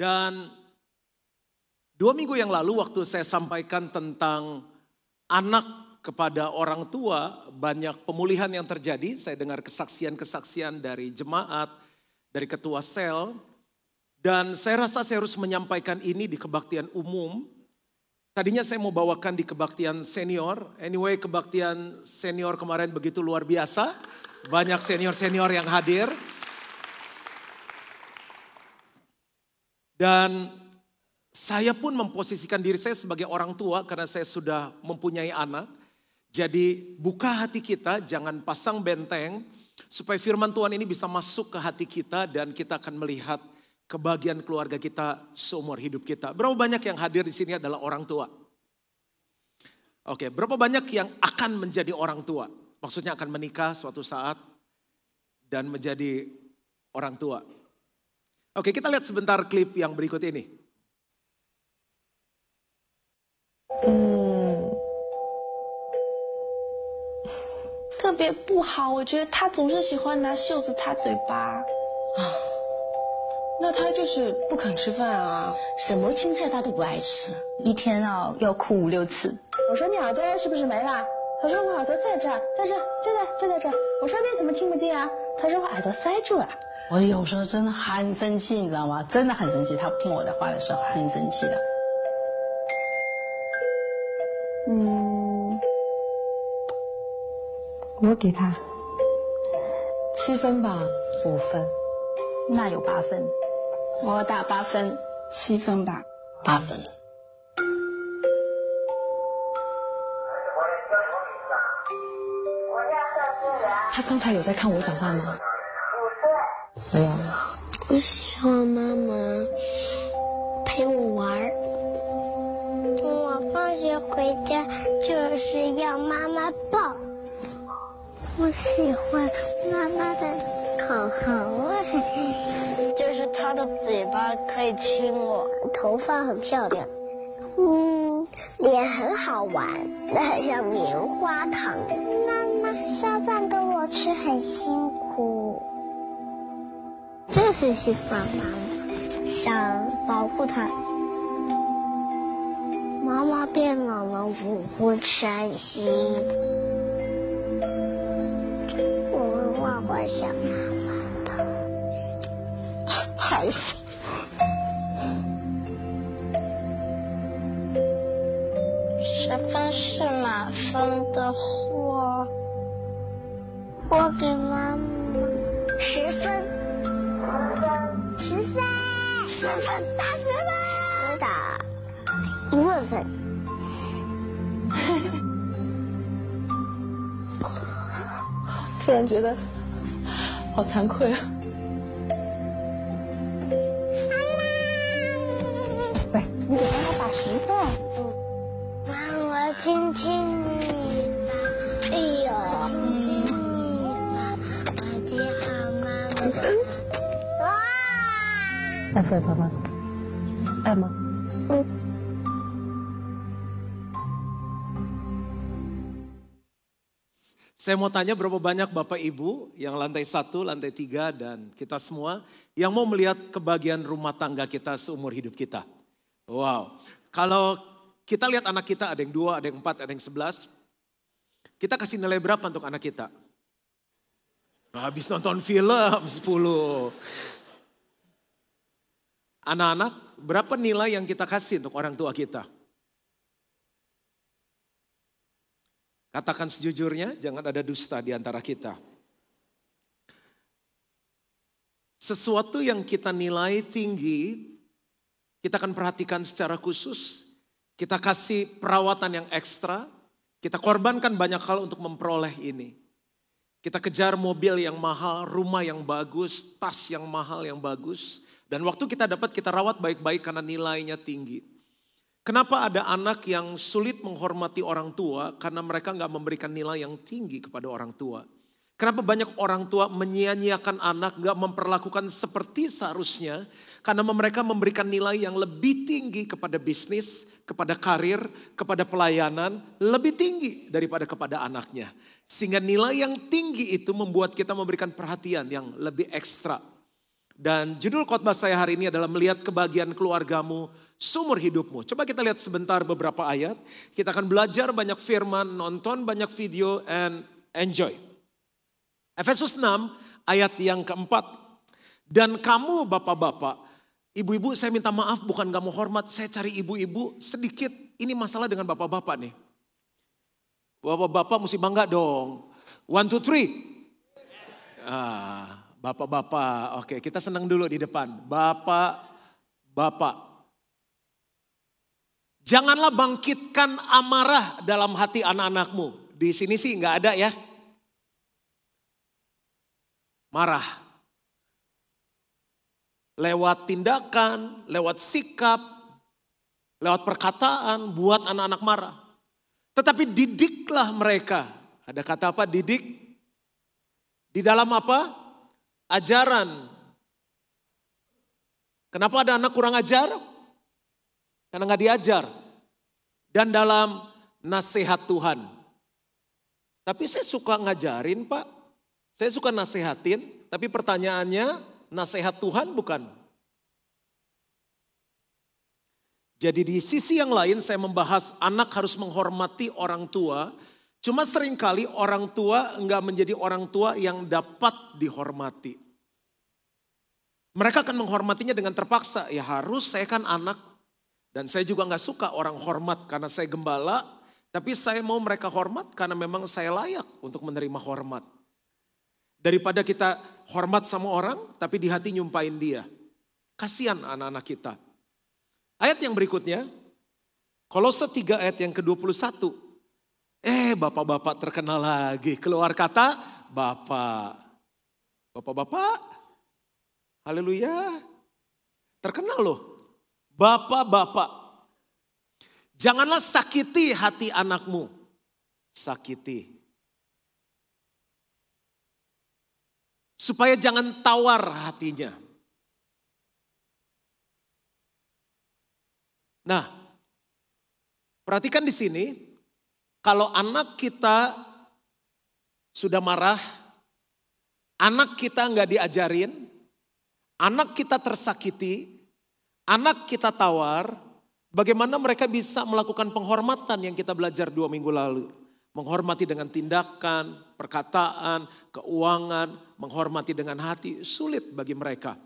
Dan dua minggu yang lalu waktu saya sampaikan tentang anak kepada orang tua, banyak pemulihan yang terjadi. Saya dengar kesaksian-kesaksian dari jemaat, dari ketua sel. Dan saya rasa saya harus menyampaikan ini di kebaktian umum. Tadinya saya mau bawakan di kebaktian senior. Anyway, kebaktian senior kemarin begitu luar biasa. Banyak senior-senior yang hadir. Dan saya pun memposisikan diri saya sebagai orang tua karena saya sudah mempunyai anak. Jadi buka hati kita, jangan pasang benteng supaya firman Tuhan ini bisa masuk ke hati kita dan kita akan melihat kebahagiaan keluarga kita seumur hidup kita. Berapa banyak yang hadir di sini adalah orang tua? Oke, berapa banyak yang akan menjadi orang tua? Maksudnya akan menikah suatu saat dan menjadi orang tua. Oke, kita lihat sebentar klip yang berikut ini. 嗯，特别不好，我觉得他总是喜欢拿袖子擦嘴巴。啊，那他就是不肯吃饭啊，什么青菜他都不爱吃，一天啊要哭五六次。我说你耳朵是不是没了？他说我耳朵在这儿，在这儿，就在就在这儿。我说你怎么听不见啊？他说我耳朵塞住了。 我有时候真的很生气，你知道吗？真的很生气，他不听我的话的时候很生气的。嗯，我给他七分吧，五分，那有八分，我打八分，七分吧。八分。他刚才有在看我讲话吗？没有。我希望妈妈陪我玩儿。我放学回家就是要妈妈抱。我喜欢妈妈的口红味，就是她的嘴巴可以亲我，头发很漂亮，嗯，脸很好玩，那很像棉花糖。妈妈烧饭给我吃很辛苦。就是喜欢妈妈，想保护她。妈妈变老了，我会伤心。我会画画想妈妈的，害死！十分是满分的话，我给妈妈十分。十分，十分，打一万分。突然觉得好惭愧啊！喂，你给妈妈打十分。妈，我亲亲 Emma. Saya mau tanya berapa banyak Bapak Ibu yang lantai satu, lantai tiga, dan kita semua yang mau melihat kebagian rumah tangga kita seumur hidup kita. Wow, kalau kita lihat anak kita ada yang dua, ada yang empat, ada yang sebelas, kita kasih nilai berapa untuk anak kita? Habis nonton film 10. Anak-anak, berapa nilai yang kita kasih untuk orang tua kita? Katakan sejujurnya, jangan ada dusta di antara kita. Sesuatu yang kita nilai tinggi, kita akan perhatikan secara khusus. Kita kasih perawatan yang ekstra, kita korbankan banyak hal untuk memperoleh ini. Kita kejar mobil yang mahal, rumah yang bagus, tas yang mahal yang bagus. Dan waktu kita dapat kita rawat baik-baik karena nilainya tinggi. Kenapa ada anak yang sulit menghormati orang tua karena mereka nggak memberikan nilai yang tinggi kepada orang tua. Kenapa banyak orang tua menyia-nyiakan anak, nggak memperlakukan seperti seharusnya, karena mereka memberikan nilai yang lebih tinggi kepada bisnis, kepada karir, kepada pelayanan, lebih tinggi daripada kepada anaknya. Sehingga nilai yang tinggi itu membuat kita memberikan perhatian yang lebih ekstra. Dan judul khotbah saya hari ini adalah melihat kebahagiaan keluargamu sumur hidupmu. Coba kita lihat sebentar beberapa ayat. Kita akan belajar banyak firman, nonton banyak video, and enjoy. Efesus 6 ayat yang keempat. Dan kamu bapak-bapak, ibu-ibu saya minta maaf bukan gak mau hormat, saya cari ibu-ibu sedikit. Ini masalah dengan bapak-bapak nih. Bapak-bapak mesti bangga dong. One, two, three. Ah, bapak-bapak, oke kita senang dulu di depan. Bapak-bapak. Janganlah bangkitkan amarah dalam hati anak-anakmu. Di sini sih nggak ada ya. Marah. Lewat tindakan, lewat sikap, lewat perkataan, buat anak-anak marah. Tetapi didiklah mereka. Ada kata apa? Didik. Di dalam apa? Ajaran. Kenapa ada anak kurang ajar? Karena nggak diajar. Dan dalam nasihat Tuhan. Tapi saya suka ngajarin pak. Saya suka nasihatin. Tapi pertanyaannya nasihat Tuhan bukan. Jadi di sisi yang lain saya membahas anak harus menghormati orang tua. Cuma sering kali orang tua enggak menjadi orang tua yang dapat dihormati. Mereka akan menghormatinya dengan terpaksa. Ya harus saya kan anak. Dan saya juga nggak suka orang hormat karena saya gembala. Tapi saya mau mereka hormat karena memang saya layak untuk menerima hormat. Daripada kita hormat sama orang tapi di hati nyumpain dia. Kasihan anak-anak kita. Ayat yang berikutnya, Kolose 3 ayat yang ke-21. Eh bapak-bapak terkenal lagi, keluar kata bapak. Bapak-bapak, haleluya. Terkenal loh, bapak-bapak. Janganlah sakiti hati anakmu, sakiti. Supaya jangan tawar hatinya. Nah, perhatikan di sini, kalau anak kita sudah marah, anak kita nggak diajarin, anak kita tersakiti, anak kita tawar, bagaimana mereka bisa melakukan penghormatan yang kita belajar dua minggu lalu. Menghormati dengan tindakan, perkataan, keuangan, menghormati dengan hati, sulit bagi mereka.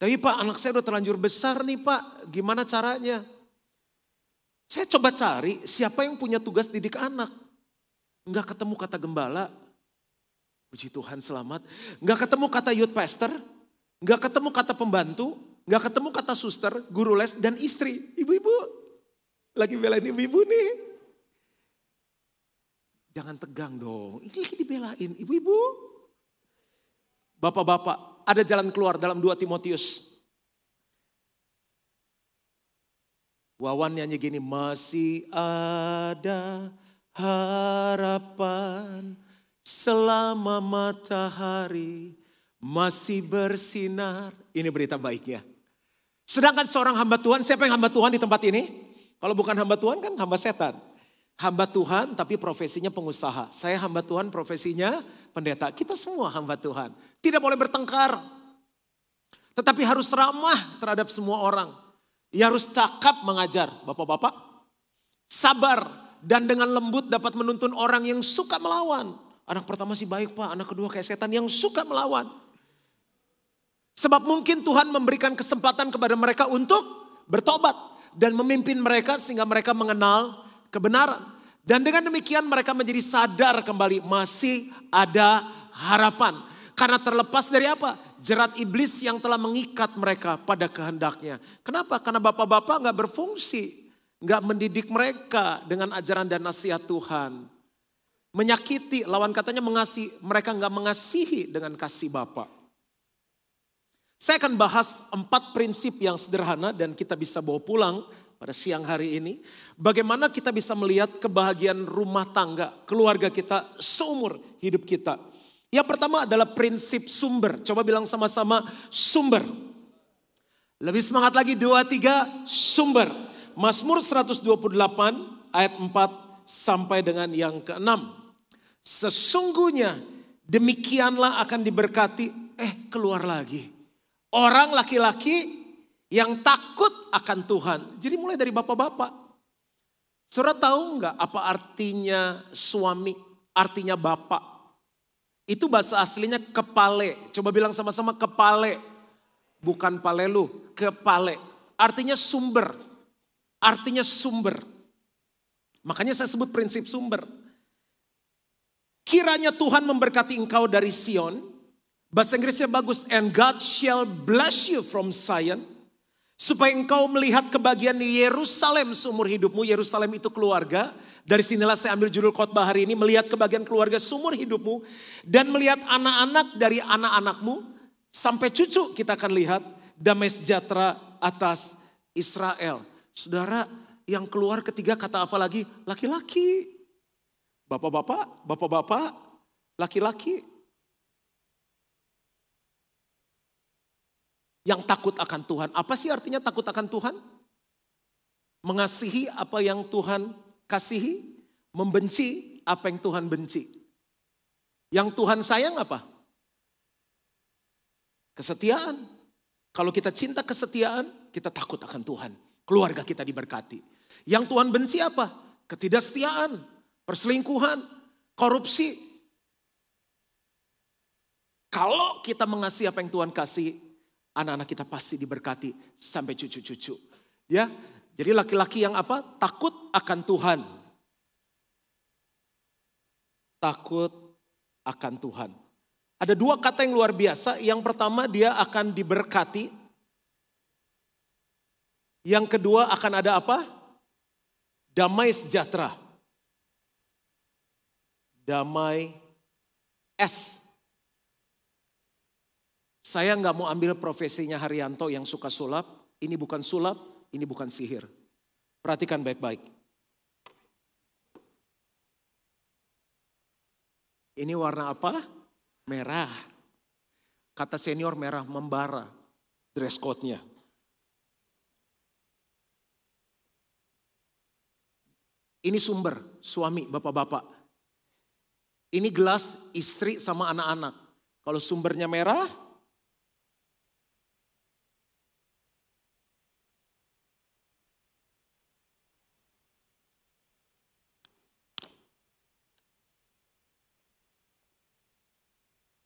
Tapi Pak anak saya udah terlanjur besar nih Pak, gimana caranya? Saya coba cari siapa yang punya tugas didik anak. Enggak ketemu kata gembala, puji Tuhan selamat. Enggak ketemu kata youth pastor, enggak ketemu kata pembantu, enggak ketemu kata suster, guru les, dan istri. Ibu-ibu, lagi belain ibu-ibu nih. Jangan tegang dong. Ini lagi dibelain. Ibu-ibu. Bapak-bapak. Ada jalan keluar dalam 2 Timotius. Wawan nyanyi gini. Masih ada harapan. Selama matahari masih bersinar. Ini berita baiknya. Sedangkan seorang hamba Tuhan, siapa yang hamba Tuhan di tempat ini? Kalau bukan hamba Tuhan kan hamba setan hamba Tuhan tapi profesinya pengusaha. Saya hamba Tuhan profesinya pendeta. Kita semua hamba Tuhan. Tidak boleh bertengkar. Tetapi harus ramah terhadap semua orang. Ya harus cakap mengajar. Bapak-bapak. Sabar dan dengan lembut dapat menuntun orang yang suka melawan. Anak pertama sih baik pak, anak kedua kayak setan yang suka melawan. Sebab mungkin Tuhan memberikan kesempatan kepada mereka untuk bertobat. Dan memimpin mereka sehingga mereka mengenal kebenaran. Dan dengan demikian mereka menjadi sadar kembali masih ada harapan. Karena terlepas dari apa? Jerat iblis yang telah mengikat mereka pada kehendaknya. Kenapa? Karena bapak-bapak nggak berfungsi. nggak mendidik mereka dengan ajaran dan nasihat Tuhan. Menyakiti, lawan katanya mengasihi. Mereka nggak mengasihi dengan kasih bapak. Saya akan bahas empat prinsip yang sederhana dan kita bisa bawa pulang pada siang hari ini. Bagaimana kita bisa melihat kebahagiaan rumah tangga, keluarga kita seumur hidup kita. Yang pertama adalah prinsip sumber. Coba bilang sama-sama sumber. Lebih semangat lagi dua tiga sumber. Mazmur 128 ayat 4 sampai dengan yang ke-6. Sesungguhnya demikianlah akan diberkati. Eh keluar lagi. Orang laki-laki yang takut akan Tuhan. Jadi mulai dari bapak-bapak. Saudara tahu nggak apa artinya suami, artinya bapak? Itu bahasa aslinya kepale. Coba bilang sama-sama kepale. Bukan palelu, kepale. Artinya sumber. Artinya sumber. Makanya saya sebut prinsip sumber. Kiranya Tuhan memberkati engkau dari Sion. Bahasa Inggrisnya bagus. And God shall bless you from Zion. Supaya engkau melihat kebahagiaan Yerusalem seumur hidupmu. Yerusalem itu keluarga. Dari sinilah saya ambil judul khotbah hari ini. Melihat kebahagiaan keluarga seumur hidupmu. Dan melihat anak-anak dari anak-anakmu. Sampai cucu kita akan lihat damai sejahtera atas Israel. Saudara yang keluar ketiga kata apa lagi? Laki-laki. Bapak-bapak, bapak-bapak, laki-laki. Yang takut akan Tuhan. Apa sih artinya takut akan Tuhan? Mengasihi apa yang Tuhan kasihi. Membenci apa yang Tuhan benci. Yang Tuhan sayang apa? Kesetiaan. Kalau kita cinta kesetiaan, kita takut akan Tuhan. Keluarga kita diberkati. Yang Tuhan benci apa? Ketidaksetiaan, perselingkuhan, korupsi. Kalau kita mengasihi apa yang Tuhan kasih, anak-anak kita pasti diberkati sampai cucu-cucu. Ya, jadi laki-laki yang apa? Takut akan Tuhan. Takut akan Tuhan. Ada dua kata yang luar biasa. Yang pertama dia akan diberkati. Yang kedua akan ada apa? Damai sejahtera. Damai S. Saya nggak mau ambil profesinya Haryanto yang suka sulap. Ini bukan sulap, ini bukan sihir. Perhatikan baik-baik. Ini warna apa? Merah. Kata senior merah membara. Dress code-nya. Ini sumber, suami, bapak-bapak. Ini gelas istri sama anak-anak. Kalau sumbernya merah,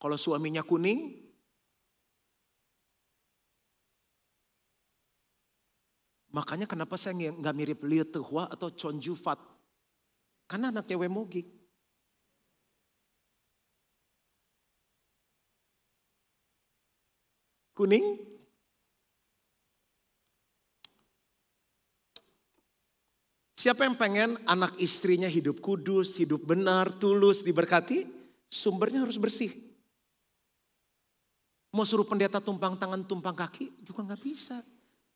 Kalau suaminya kuning, makanya kenapa saya nggak mirip Liu Tehua atau Chon Ju Fat? Karena anaknya Wemogi. Kuning, Siapa yang pengen anak istrinya hidup kudus, hidup benar, tulus, diberkati? Sumbernya harus bersih. Mau suruh pendeta tumpang tangan, tumpang kaki juga nggak bisa.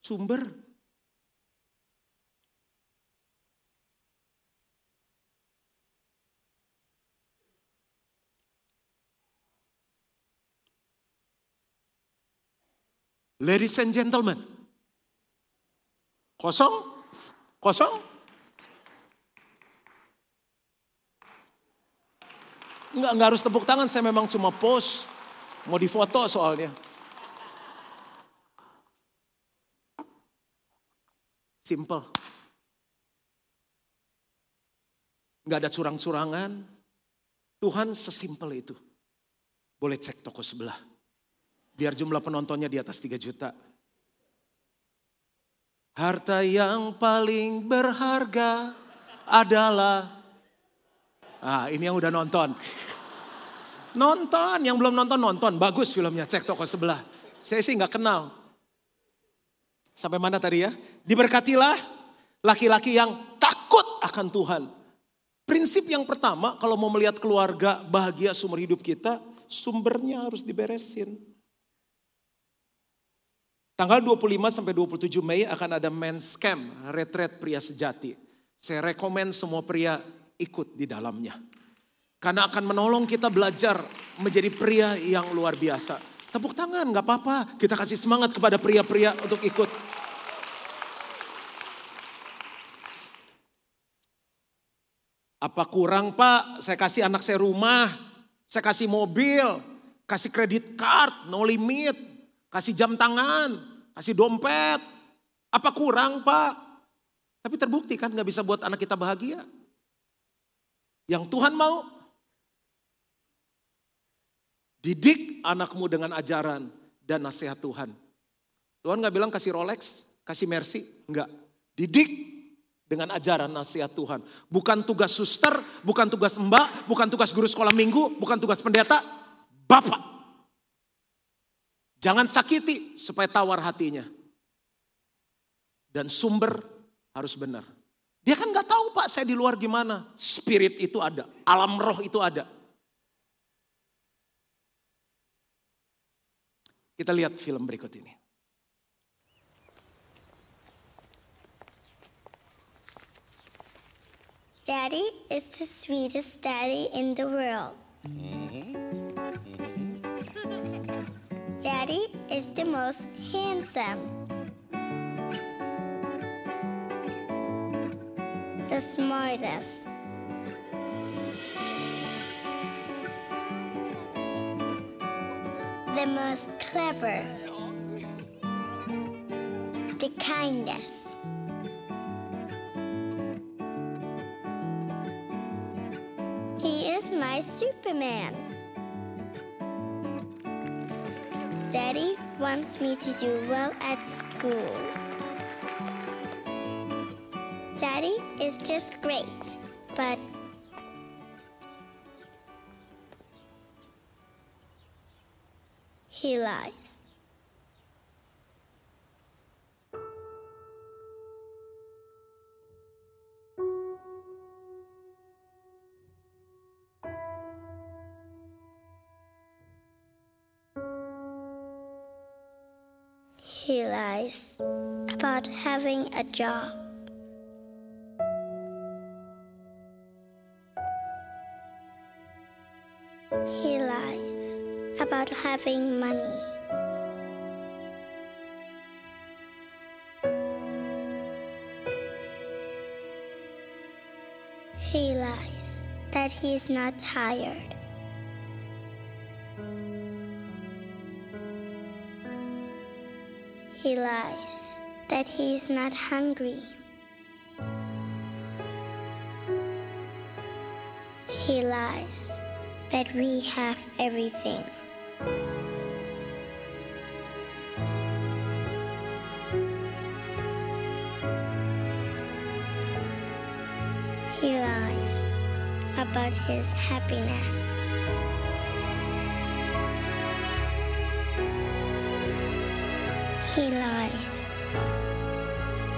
Sumber. Ladies and gentlemen. Kosong? Kosong? Enggak, enggak harus tepuk tangan, saya memang cuma post. Mau difoto soalnya. Simple. Nggak ada curang-curangan. Tuhan sesimpel itu. Boleh cek toko sebelah. Biar jumlah penontonnya di atas 3 juta. Harta yang paling berharga adalah... Ah, ini yang udah nonton. Nonton, yang belum nonton nonton, bagus filmnya, cek toko sebelah. Saya sih nggak kenal. Sampai mana tadi ya? Diberkatilah laki-laki yang takut akan Tuhan. Prinsip yang pertama kalau mau melihat keluarga bahagia sumber hidup kita, sumbernya harus diberesin. Tanggal 25 sampai 27 Mei akan ada men's camp, retreat pria sejati. Saya rekomend semua pria ikut di dalamnya. Karena akan menolong kita belajar menjadi pria yang luar biasa. Tepuk tangan, gak apa-apa. Kita kasih semangat kepada pria-pria untuk ikut. Apa kurang pak? Saya kasih anak saya rumah, saya kasih mobil, kasih kredit card, no limit. kasih jam tangan, kasih dompet. Apa kurang pak? Tapi terbukti kan gak bisa buat anak kita bahagia. Yang Tuhan mau, didik anakmu dengan ajaran dan nasihat Tuhan. Tuhan gak bilang kasih Rolex, kasih Mercy, enggak. Didik dengan ajaran nasihat Tuhan. Bukan tugas suster, bukan tugas mbak, bukan tugas guru sekolah minggu, bukan tugas pendeta, Bapak. Jangan sakiti supaya tawar hatinya. Dan sumber harus benar. Dia kan gak tahu pak saya di luar gimana. Spirit itu ada, alam roh itu ada. Kita lihat film berikut ini. Daddy is the sweetest daddy in the world. Daddy is the most handsome. The smartest. The most clever. The kindest. He is my Superman. Daddy wants me to do well at school. Daddy is just great, but he lies. He lies about having a job. About having money. He lies that he is not tired. He lies that he is not hungry. He lies that we have everything. He lies about his happiness. He lies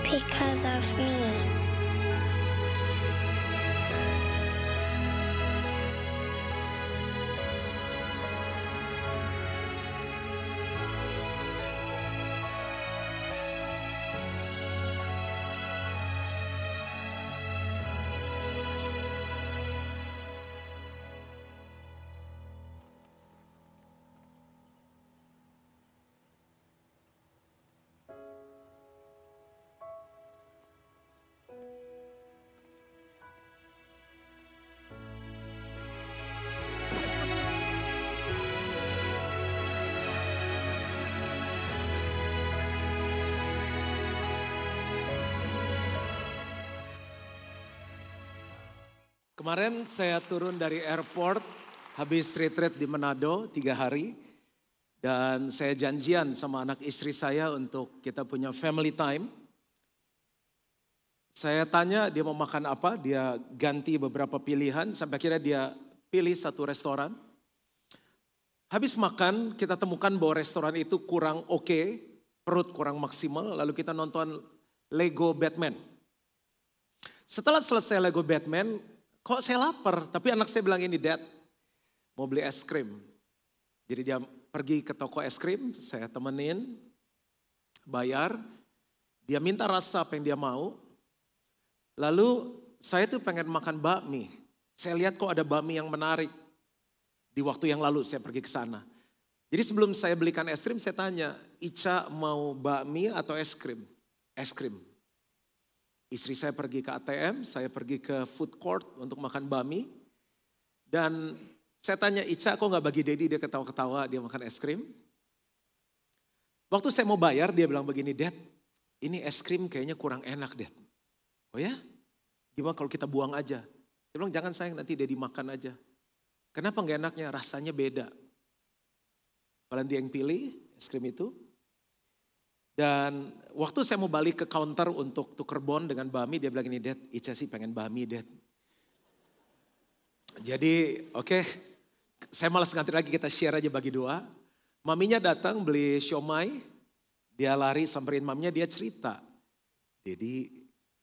because of me. Kemarin saya turun dari airport, habis retreat di Manado tiga hari. Dan saya janjian sama anak istri saya untuk kita punya family time. Saya tanya dia mau makan apa, dia ganti beberapa pilihan sampai akhirnya dia pilih satu restoran. Habis makan kita temukan bahwa restoran itu kurang oke, okay, perut kurang maksimal, lalu kita nonton Lego Batman. Setelah selesai Lego Batman, kok saya lapar, tapi anak saya bilang ini, Dad, mau beli es krim. Jadi dia pergi ke toko es krim, saya temenin, bayar, dia minta rasa apa yang dia mau. Lalu saya tuh pengen makan bakmi. Saya lihat kok ada bakmi yang menarik. Di waktu yang lalu saya pergi ke sana. Jadi sebelum saya belikan es krim, saya tanya, Ica mau bakmi atau es krim? Es krim. Istri saya pergi ke ATM, saya pergi ke food court untuk makan bakmi. Dan saya tanya Ica kok nggak bagi Dedi, dia ketawa-ketawa, dia makan es krim. Waktu saya mau bayar dia bilang begini, Dad, ini es krim kayaknya kurang enak, Dad. Oh ya? Gimana kalau kita buang aja? Dia bilang jangan sayang nanti dia dimakan aja. Kenapa nggak enaknya? Rasanya beda. Kalian dia yang pilih es krim itu. Dan waktu saya mau balik ke counter untuk tuker bon dengan Bami, dia bilang ini, Dad, Ica sih pengen Bami, Dad. Jadi oke, okay, saya malas nganti lagi kita share aja bagi dua. Maminya datang beli siomay, dia lari samperin maminya dia cerita. Jadi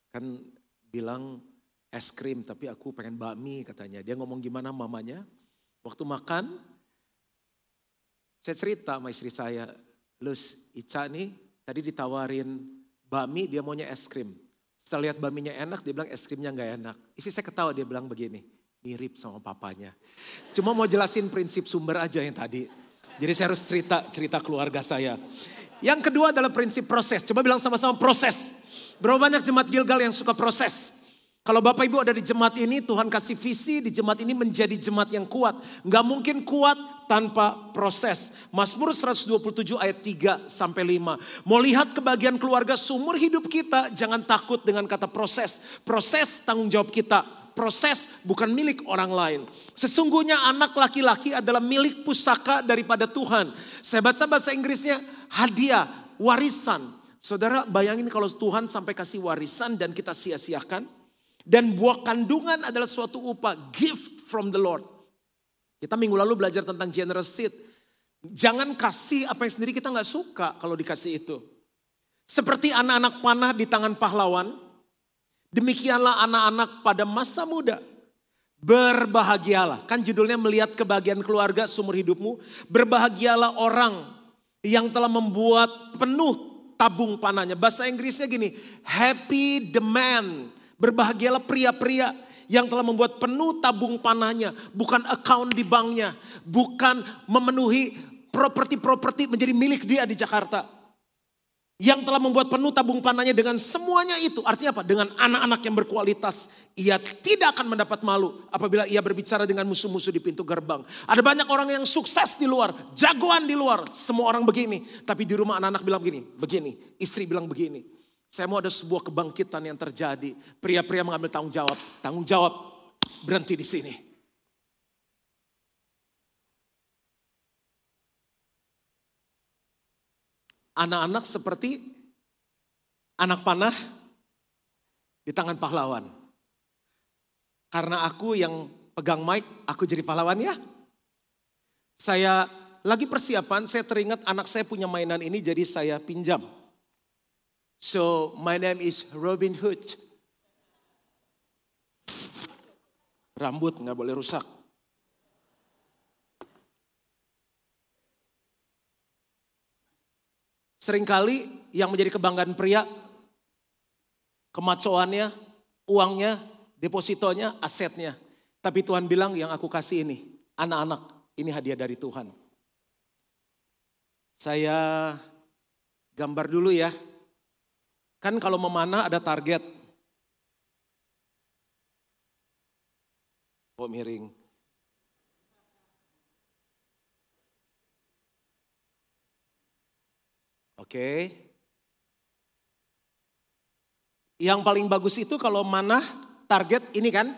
kan bilang es krim tapi aku pengen bakmi katanya. Dia ngomong gimana mamanya. Waktu makan, saya cerita sama istri saya, Lus Ica nih tadi ditawarin bakmi dia maunya es krim. Setelah lihat bakminya enak dia bilang es krimnya nggak enak. Istri saya ketawa dia bilang begini, mirip sama papanya. Cuma mau jelasin prinsip sumber aja yang tadi. Jadi saya harus cerita cerita keluarga saya. Yang kedua adalah prinsip proses. Coba bilang sama-sama proses. Berapa banyak jemaat Gilgal yang suka proses? Kalau Bapak Ibu ada di jemaat ini, Tuhan kasih visi di jemaat ini menjadi jemaat yang kuat. Nggak mungkin kuat tanpa proses. Mazmur 127 ayat 3 sampai 5. Mau lihat kebahagiaan keluarga seumur hidup kita, jangan takut dengan kata proses. Proses tanggung jawab kita proses bukan milik orang lain. Sesungguhnya anak laki-laki adalah milik pusaka daripada Tuhan. Saya baca bahasa Inggrisnya hadiah, warisan. Saudara bayangin kalau Tuhan sampai kasih warisan dan kita sia-siakan. Dan buah kandungan adalah suatu upah, gift from the Lord. Kita minggu lalu belajar tentang generous seed. Jangan kasih apa yang sendiri kita nggak suka kalau dikasih itu. Seperti anak-anak panah di tangan pahlawan, Demikianlah anak-anak pada masa muda. Berbahagialah. Kan judulnya melihat kebahagiaan keluarga seumur hidupmu. Berbahagialah orang yang telah membuat penuh tabung panahnya. Bahasa Inggrisnya gini, happy the man. Berbahagialah pria-pria yang telah membuat penuh tabung panahnya. Bukan account di banknya. Bukan memenuhi properti-properti menjadi milik dia di Jakarta yang telah membuat penuh tabung panahnya dengan semuanya itu. Artinya apa? Dengan anak-anak yang berkualitas. Ia tidak akan mendapat malu apabila ia berbicara dengan musuh-musuh di pintu gerbang. Ada banyak orang yang sukses di luar, jagoan di luar. Semua orang begini. Tapi di rumah anak-anak bilang begini, begini. Istri bilang begini. Saya mau ada sebuah kebangkitan yang terjadi. Pria-pria mengambil tanggung jawab. Tanggung jawab berhenti di sini. anak-anak seperti anak panah di tangan pahlawan. Karena aku yang pegang mic, aku jadi pahlawan ya. Saya lagi persiapan, saya teringat anak saya punya mainan ini jadi saya pinjam. So my name is Robin Hood. Rambut nggak boleh rusak. Seringkali yang menjadi kebanggaan pria, kemacoannya, uangnya, depositonya, asetnya. Tapi Tuhan bilang yang aku kasih ini, anak-anak, ini hadiah dari Tuhan. Saya gambar dulu ya. Kan kalau memanah ada target. Oh miring. Oke. Yang paling bagus itu kalau mana target ini kan.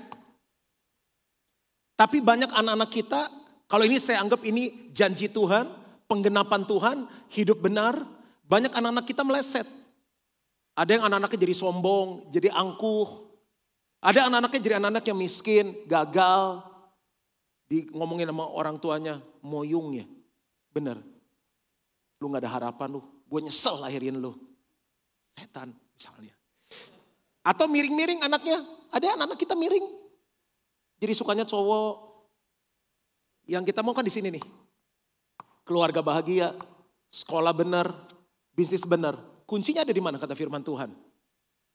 Tapi banyak anak-anak kita, kalau ini saya anggap ini janji Tuhan, penggenapan Tuhan, hidup benar. Banyak anak-anak kita meleset. Ada yang anak-anaknya jadi sombong, jadi angkuh. Ada anak-anaknya jadi anak-anak yang miskin, gagal. Di ngomongin sama orang tuanya, moyung ya. Bener. Lu gak ada harapan lu. Gue nyesel lahirin lu. Setan misalnya. Atau miring-miring anaknya. Ada anak-anak kita miring. Jadi sukanya cowok. Yang kita mau kan di sini nih. Keluarga bahagia, sekolah benar, bisnis benar. Kuncinya ada di mana kata firman Tuhan?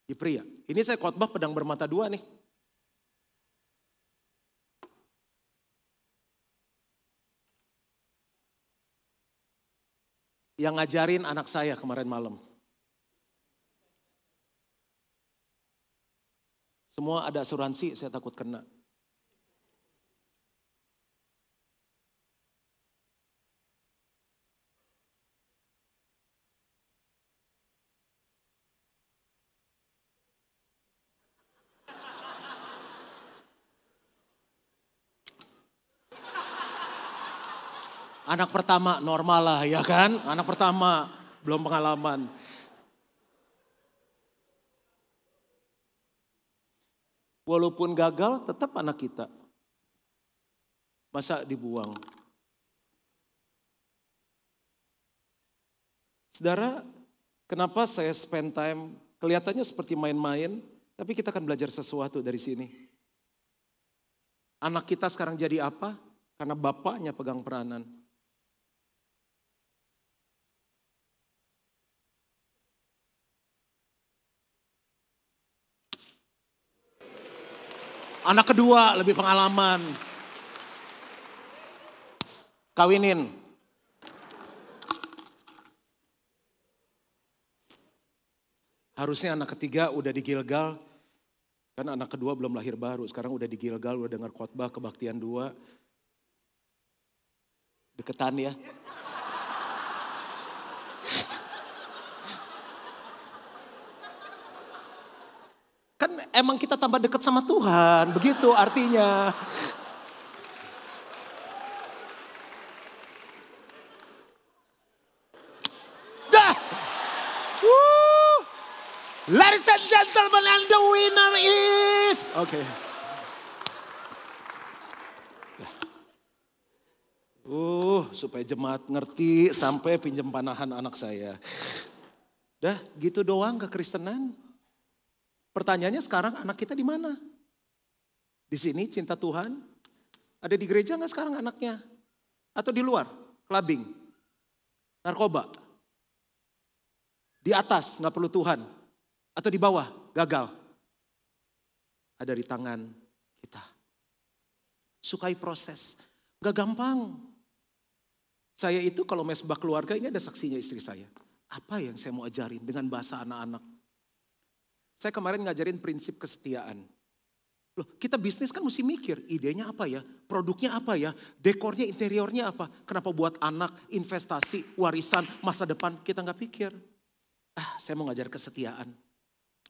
Di pria. Ini saya khotbah pedang bermata dua nih. yang ngajarin anak saya kemarin malam. Semua ada asuransi, saya takut kena. Anak pertama normal lah ya kan? Anak pertama belum pengalaman. Walaupun gagal tetap anak kita. Masa dibuang? Saudara, kenapa saya spend time kelihatannya seperti main-main, tapi kita akan belajar sesuatu dari sini. Anak kita sekarang jadi apa? Karena bapaknya pegang peranan. Anak kedua lebih pengalaman. Kawinin. Harusnya anak ketiga udah di Gilgal. Kan anak kedua belum lahir baru. Sekarang udah di Gilgal, udah dengar khotbah kebaktian dua. Deketan ya. Kan emang kita tambah dekat sama Tuhan, begitu artinya. Dah. Woo. Ladies and gentlemen, and the winner is... Oke. Okay. Uh, supaya jemaat ngerti sampai pinjam panahan anak saya. Dah, gitu doang kekristenan. Pertanyaannya sekarang anak kita di mana? Di sini cinta Tuhan? Ada di gereja nggak sekarang anaknya? Atau di luar? Clubbing? Narkoba? Di atas nggak perlu Tuhan? Atau di bawah? Gagal? Ada di tangan kita. Sukai proses. Gak gampang. Saya itu kalau mesbah keluarga ini ada saksinya istri saya. Apa yang saya mau ajarin dengan bahasa anak-anak? Saya kemarin ngajarin prinsip kesetiaan. Loh, kita bisnis kan mesti mikir, idenya apa ya, produknya apa ya, dekornya, interiornya apa. Kenapa buat anak, investasi, warisan, masa depan, kita nggak pikir. Ah, saya mau ngajar kesetiaan.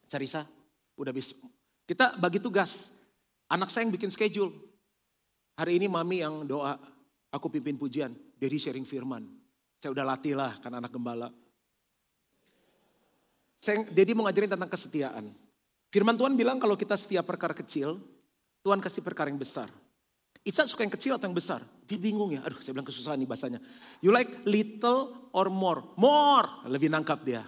Carisa, udah bisa. Kita bagi tugas. Anak saya yang bikin schedule. Hari ini mami yang doa, aku pimpin pujian, Dedi sharing firman. Saya udah latih lah kan anak gembala. Saya, Dedi mau ngajarin tentang kesetiaan. Firman Tuhan bilang kalau kita setia perkara kecil, Tuhan kasih perkara yang besar. Ica suka yang kecil atau yang besar? Dia bingung ya. Aduh saya bilang kesusahan nih bahasanya. You like little or more? More. Lebih nangkap dia.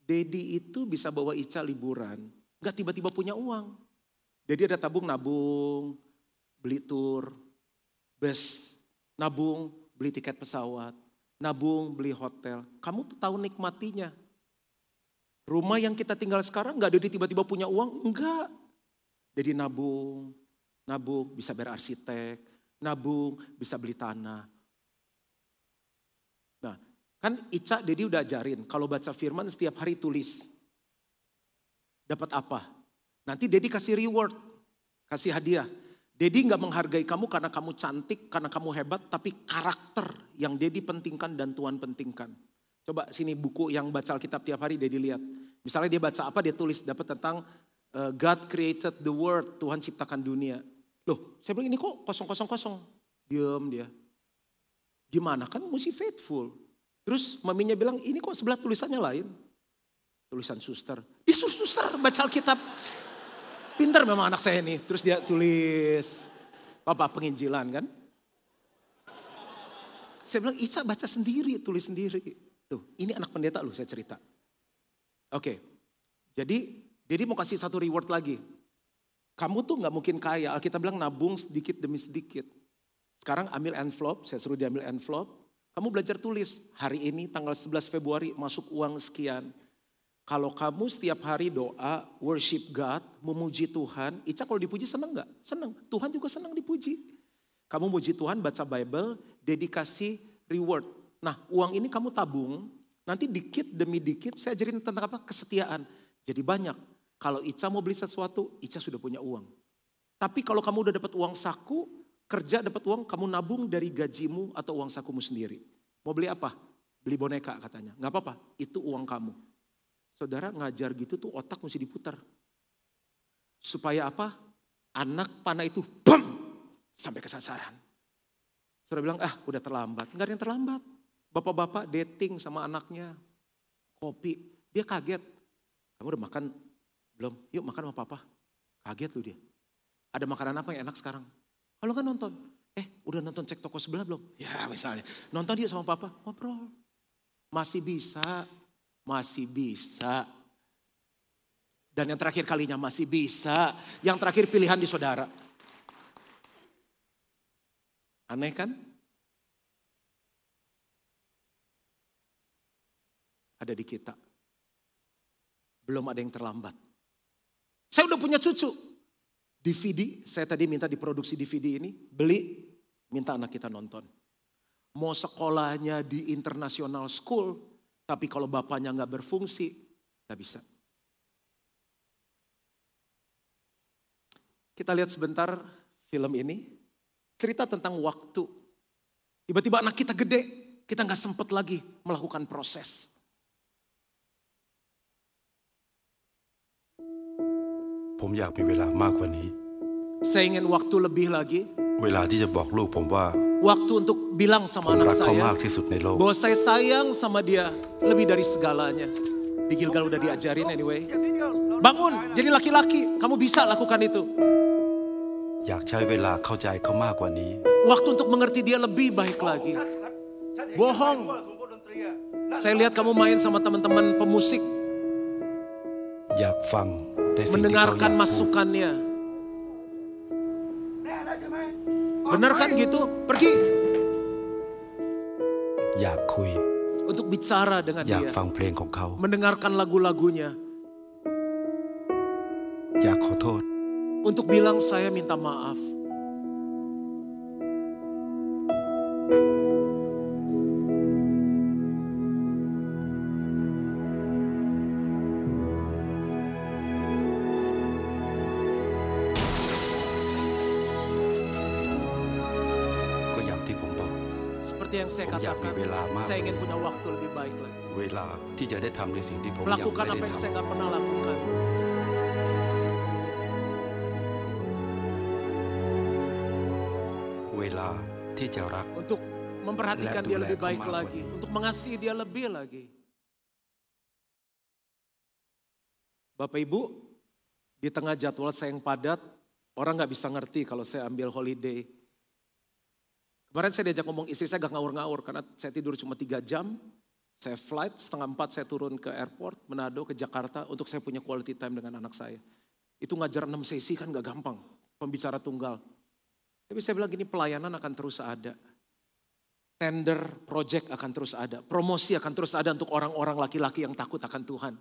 Dedi itu bisa bawa Ica liburan. Gak tiba-tiba punya uang. Dedi ada tabung nabung, beli tur, bus, nabung, beli tiket pesawat, nabung, beli hotel. Kamu tuh tahu nikmatinya. Rumah yang kita tinggal sekarang nggak ada tiba-tiba punya uang, enggak. Jadi nabung, nabung bisa bayar arsitek, nabung bisa beli tanah. Nah, kan Ica Dedi udah ajarin kalau baca firman setiap hari tulis. Dapat apa? Nanti Dedi kasih reward, kasih hadiah. Dedi nggak menghargai kamu karena kamu cantik, karena kamu hebat, tapi karakter yang Dedi pentingkan dan Tuhan pentingkan. Coba sini buku yang baca Alkitab tiap hari Dedi lihat. Misalnya dia baca apa, dia tulis dapat tentang uh, God created the world, Tuhan ciptakan dunia. Loh, saya bilang ini kok kosong-kosong kosong. Diam dia. Gimana kan mesti faithful. Terus maminya bilang ini kok sebelah tulisannya lain. Tulisan suster. Dia suster baca Alkitab. Pintar memang anak saya ini. Terus dia tulis, Papa penginjilan kan. Saya bilang, Ica baca sendiri, tulis sendiri. Tuh, ini anak pendeta loh saya cerita. Oke, jadi jadi mau kasih satu reward lagi. Kamu tuh nggak mungkin kaya, kita bilang nabung sedikit demi sedikit. Sekarang ambil envelope, saya suruh dia ambil envelope. Kamu belajar tulis, hari ini tanggal 11 Februari masuk uang sekian kalau kamu setiap hari doa, worship God, memuji Tuhan, Ica kalau dipuji senang nggak? Senang. Tuhan juga senang dipuji. Kamu muji Tuhan, baca Bible, dedikasi, reward. Nah uang ini kamu tabung, nanti dikit demi dikit saya ajarin tentang apa? Kesetiaan. Jadi banyak. Kalau Ica mau beli sesuatu, Ica sudah punya uang. Tapi kalau kamu udah dapat uang saku, kerja dapat uang, kamu nabung dari gajimu atau uang sakumu sendiri. Mau beli apa? Beli boneka katanya. Nggak apa-apa, itu uang kamu. Saudara ngajar gitu tuh otak mesti diputar. Supaya apa? Anak panah itu bam sampai ke sasaran. Saudara bilang, ah udah terlambat. Enggak ada yang terlambat. Bapak-bapak dating sama anaknya. Kopi. Dia kaget. Kamu udah makan belum? Yuk makan sama papa. Kaget lu dia. Ada makanan apa yang enak sekarang? Kalau nggak nonton. Eh udah nonton cek toko sebelah belum? Ya misalnya. Nonton dia sama papa. Ngobrol. Masih bisa. Masih bisa. Dan yang terakhir kalinya masih bisa. Yang terakhir pilihan di saudara. Aneh kan? Ada di kita. Belum ada yang terlambat. Saya udah punya cucu. DVD, saya tadi minta diproduksi DVD ini, beli, minta anak kita nonton. Mau sekolahnya di international school, tapi kalau bapaknya nggak berfungsi, nggak bisa. Kita lihat sebentar film ini, cerita tentang waktu. Tiba-tiba anak kita gede, kita nggak sempat lagi melakukan proses. ผมอยากมีเวลามากกว่านี้ Saya ingin waktu lebih lagi, เวลาที่จะบอกลูกผมว่า waktu untuk bilang sama anak saya bahwa saya sayang sama dia lebih dari segalanya. Di Gilgal udah diajarin anyway. Bangun, jadi laki-laki. Kamu bisa lakukan itu. Waktu untuk mengerti dia lebih baik lagi. Bohong. Saya lihat kamu main sama teman-teman pemusik. Mendengarkan masukannya Bener kan gitu? Pergi. Yakui. Untuk bicara dengan ya, dia. Mendengarkan lagu-lagunya. Ya kotor. Untuk bilang saya minta maaf. sayaผมอยากมี katakan, เวลามาก saya ingin punya waktu lebih baik lagi. เวลาที่จะได้ทำในสิ่งที่ผมยัง Melakukan ไม่ apa ได้ yang ท saya nggak pernah lakukan. ำเวลาที่จะรัก Untuk memperhatikan Lihat dia dulu lebih ya, baik kemampuan lagi. ini. Untuk mengasihi dia lebih lagi. Bapak Ibu, di tengah jadwal saya yang padat, orang nggak bisa ngerti kalau saya ambil holiday. Kemarin saya diajak ngomong istri saya gak ngawur-ngawur karena saya tidur cuma tiga jam. Saya flight setengah empat saya turun ke airport Manado ke Jakarta untuk saya punya quality time dengan anak saya. Itu ngajar enam sesi kan gak gampang, pembicara tunggal. Tapi saya bilang gini pelayanan akan terus ada. Tender, project akan terus ada. Promosi akan terus ada untuk orang-orang laki-laki yang takut akan Tuhan.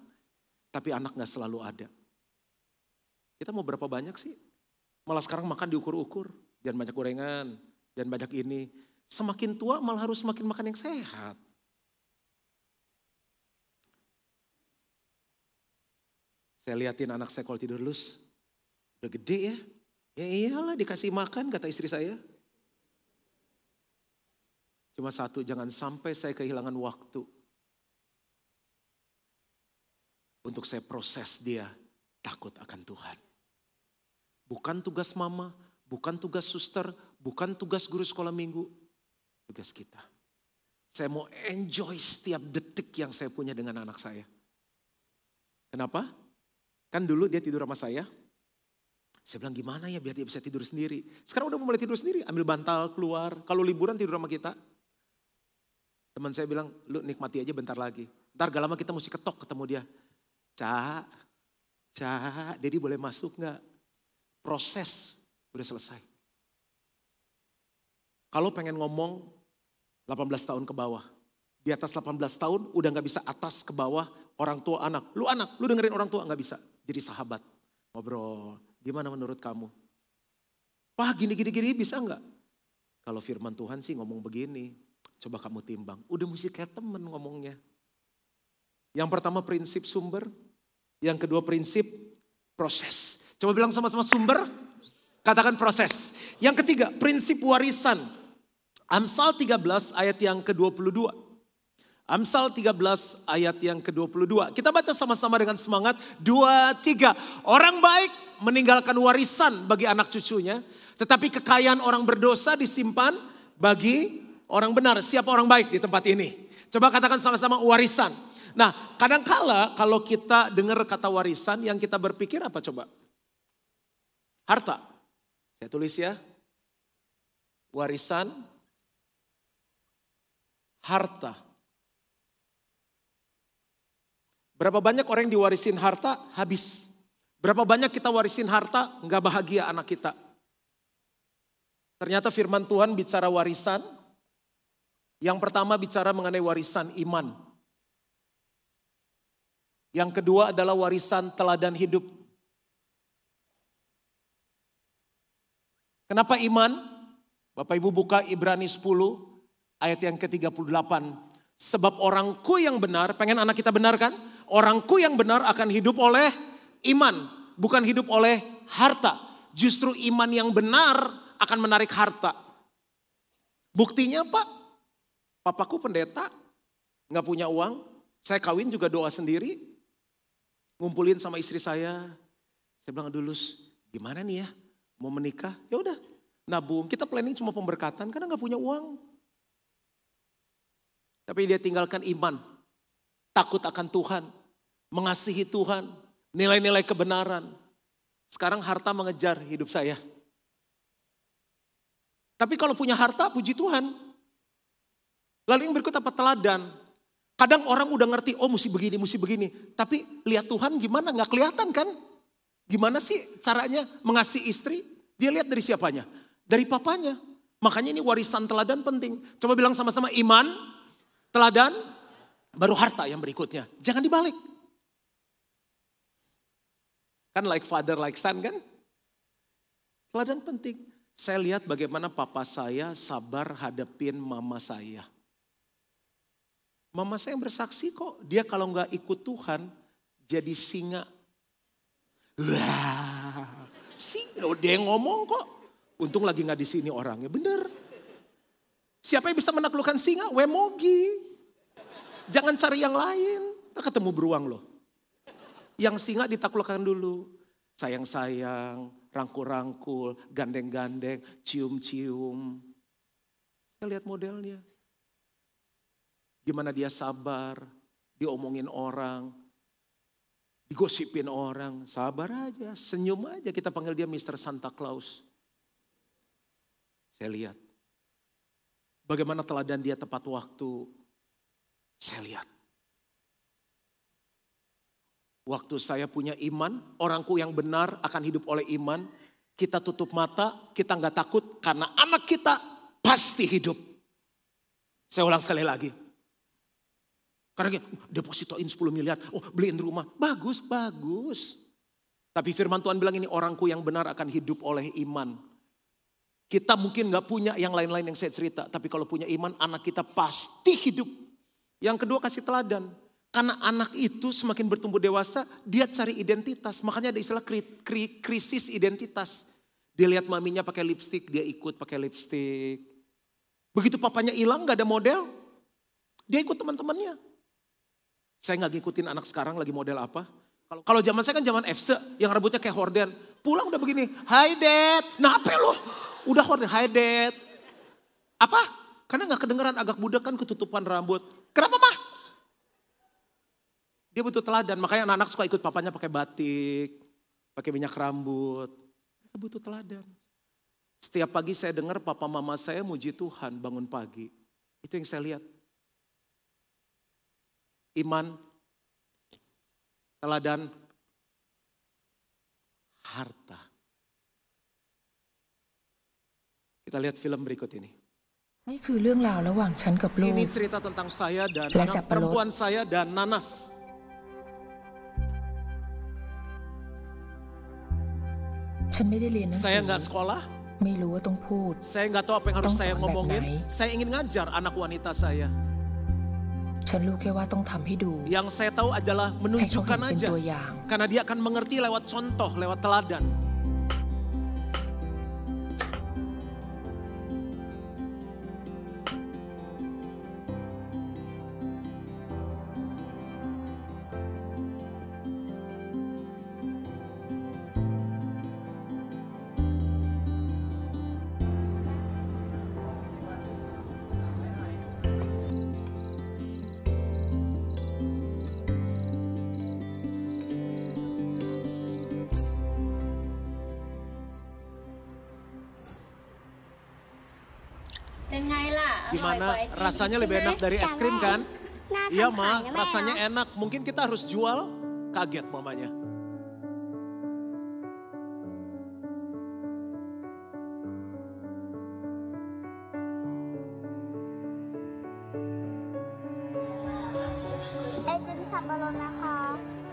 Tapi anak gak selalu ada. Kita mau berapa banyak sih? Malah sekarang makan diukur-ukur. Jangan banyak gorengan, jangan banyak ini. Semakin tua malah harus semakin makan yang sehat. Saya liatin anak saya kalau tidur lus. Udah gede ya. Ya iyalah dikasih makan kata istri saya. Cuma satu, jangan sampai saya kehilangan waktu. Untuk saya proses dia takut akan Tuhan. Bukan tugas mama, bukan tugas suster, bukan tugas guru sekolah minggu. Tugas kita. Saya mau enjoy setiap detik yang saya punya dengan anak saya. Kenapa? Kan dulu dia tidur sama saya. Saya bilang gimana ya biar dia bisa tidur sendiri. Sekarang udah mulai tidur sendiri. Ambil bantal keluar. Kalau liburan tidur sama kita. Teman saya bilang, lu nikmati aja bentar lagi. Ntar gak lama kita mesti ketok ketemu dia. Cak, cak, Dedi boleh masuk gak? Proses udah selesai. Kalau pengen ngomong 18 tahun ke bawah. Di atas 18 tahun udah gak bisa atas ke bawah orang tua anak. Lu anak, lu dengerin orang tua gak bisa. Jadi sahabat, ngobrol. Gimana menurut kamu? Wah gini gini gini bisa nggak? Kalau firman Tuhan sih ngomong begini. Coba kamu timbang. Udah mesti kayak temen ngomongnya. Yang pertama prinsip sumber. Yang kedua prinsip proses. Coba bilang sama-sama sumber. Katakan proses. Yang ketiga prinsip warisan. Amsal 13 ayat yang ke-22. Amsal 13 ayat yang ke-22. Kita baca sama-sama dengan semangat. Dua, tiga. Orang baik meninggalkan warisan bagi anak cucunya. Tetapi kekayaan orang berdosa disimpan bagi orang benar. Siapa orang baik di tempat ini? Coba katakan sama-sama warisan. Nah, kadangkala kalau kita dengar kata warisan, yang kita berpikir apa coba? Harta. Saya tulis ya. Warisan, harta. Berapa banyak orang yang diwarisin harta, habis. Berapa banyak kita warisin harta, nggak bahagia anak kita. Ternyata firman Tuhan bicara warisan. Yang pertama bicara mengenai warisan iman. Yang kedua adalah warisan teladan hidup. Kenapa iman? Bapak Ibu buka Ibrani 10 ayat yang ke-38. Sebab orangku yang benar, pengen anak kita benar kan? Orangku yang benar akan hidup oleh iman, bukan hidup oleh harta. Justru iman yang benar akan menarik harta. Buktinya Pak, papaku pendeta, nggak punya uang, saya kawin juga doa sendiri, ngumpulin sama istri saya. Saya bilang dulu, gimana nih ya, mau menikah? Ya udah, nabung. Kita planning cuma pemberkatan karena nggak punya uang. Tapi dia tinggalkan iman, takut akan Tuhan, mengasihi Tuhan, nilai-nilai kebenaran. Sekarang harta mengejar hidup saya. Tapi kalau punya harta, puji Tuhan. Lalu yang berikut apa teladan? Kadang orang udah ngerti, oh mesti begini, mesti begini. Tapi lihat Tuhan gimana, nggak kelihatan kan? Gimana sih caranya mengasihi istri? Dia lihat dari siapanya? Dari papanya. Makanya ini warisan teladan penting. Coba bilang sama-sama iman, teladan, baru harta yang berikutnya. Jangan dibalik. Kan like father, like son kan? Teladan penting. Saya lihat bagaimana papa saya sabar hadapin mama saya. Mama saya yang bersaksi kok, dia kalau nggak ikut Tuhan jadi singa. Wah, sih, dia yang ngomong kok. Untung lagi nggak di sini orangnya, bener. Siapa yang bisa menaklukkan singa? Wemogi. Jangan cari yang lain. Kita ketemu beruang loh. Yang singa ditaklukkan dulu. Sayang-sayang, rangkul-rangkul, gandeng-gandeng, cium-cium. Saya lihat modelnya. Gimana dia sabar, diomongin orang, digosipin orang. Sabar aja, senyum aja. Kita panggil dia Mr. Santa Claus. Saya lihat. Bagaimana teladan dia tepat waktu. Saya lihat. Waktu saya punya iman, orangku yang benar akan hidup oleh iman. Kita tutup mata, kita nggak takut karena anak kita pasti hidup. Saya ulang sekali lagi. Karena depositoin 10 miliar, oh beliin rumah. Bagus, bagus. Tapi firman Tuhan bilang ini orangku yang benar akan hidup oleh iman. Kita mungkin nggak punya yang lain-lain yang saya cerita. Tapi kalau punya iman, anak kita pasti hidup. Yang kedua kasih teladan. Karena anak itu semakin bertumbuh dewasa, dia cari identitas. Makanya ada istilah kri, kri, krisis identitas. Dia lihat maminya pakai lipstick, dia ikut pakai lipstick. Begitu papanya hilang, gak ada model, dia ikut teman-temannya. Saya nggak ngikutin anak sekarang lagi model apa. Kalau zaman saya kan zaman FC yang rambutnya kayak horden. Pulang udah begini, hi dad. Nah apa lo? Udah horden, hi dad. Apa? Karena nggak kedengeran agak budak kan ketutupan rambut. Kenapa mah? Dia butuh teladan, makanya anak-anak suka ikut papanya pakai batik, pakai minyak rambut. Dia butuh teladan. Setiap pagi saya dengar papa mama saya muji Tuhan bangun pagi. Itu yang saya lihat. Iman, teladan, harta. Kita lihat film berikut ini. นี่คือเรื่องราวระหว่างฉันกับลูก Ini cerita tentang saya dan Lesa anak pelot. perempuan saya dan Nanas. ฉันไม่ได้เรียนหนังสื Saya อ nggak sekolah, ไม่รู้ว่าต้องพูด saya nggak tahu apa yang harus Tong saya soal ngomongin. baik-baik. Saya ingin ngajar anak wanita saya. ฉันรู้แค่ว่าต้องทำให้ดู Yang saya tahu adalah ให้เขา menunjukkan เห็นเป็น aja. ตัวอย่าง Karena dia akan mengerti lewat contoh, lewat teladan. di mana rasanya lebih enak dari es krim kan? Iya mah, rasanya enak. Mungkin kita harus jual. Kaget mamanya.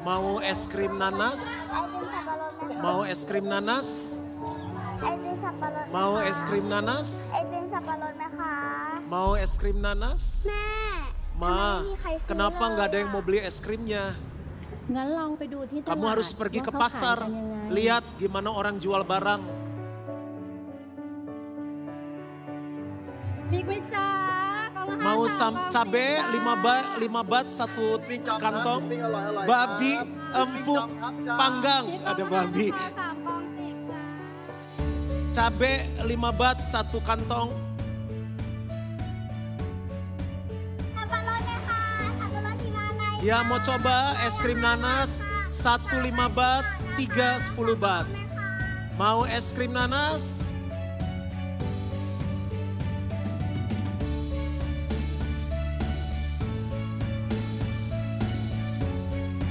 Mau es krim nanas? Mau es krim nanas? Mau es krim nanas? Mau es krim nanas? Nah. Ma, kenapa nggak ada yang mau beli es krimnya? Kamu harus pergi ke pasar, lihat gimana orang jual barang. Mau sam cabe lima bat lima bat satu kantong, babi empuk panggang ada babi. Cabe lima bat satu kantong, Ya mau coba es krim nanas satu 5 bat, 3 10 bat. Mau es krim nanas?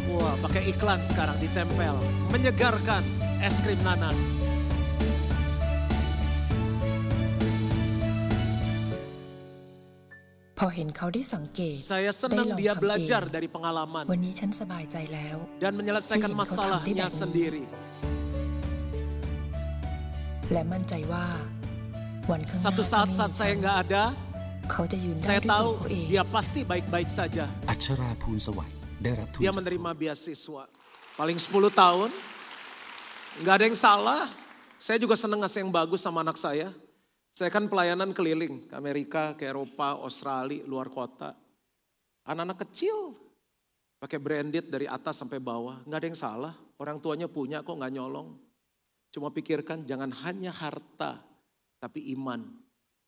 Wah, pakai iklan sekarang ditempel. Menyegarkan es krim nanas. พอเห็นเขาได้สังเกต Saya ได้ senang ลอง dia ทำเอง belajar dari pengalaman วันนี้ฉันสบายใจแล้ว dan menyelesaikan Saya ingin kau masalahnya tahu dia sendiri. และมั่นใจว่า วันข้างหน้า Satu ถ้า saat ไม่ saat มี saya ฉัน nggak ada, เขาจะยืนได้ saya ด้วยตัว tahu เขาเอง dia pasti baik-baik saja. อัชราภูลสวัยได้รับทุน Dia จาก menerima beasiswa. Paling 10 tahun, nggak ada yang salah. Saya juga senang ngasih yang bagus sama anak saya. Saya kan pelayanan keliling ke Amerika, ke Eropa, Australia, luar kota. Anak-anak kecil pakai branded dari atas sampai bawah. Nggak ada yang salah. Orang tuanya punya kok nggak nyolong. Cuma pikirkan jangan hanya harta, tapi iman,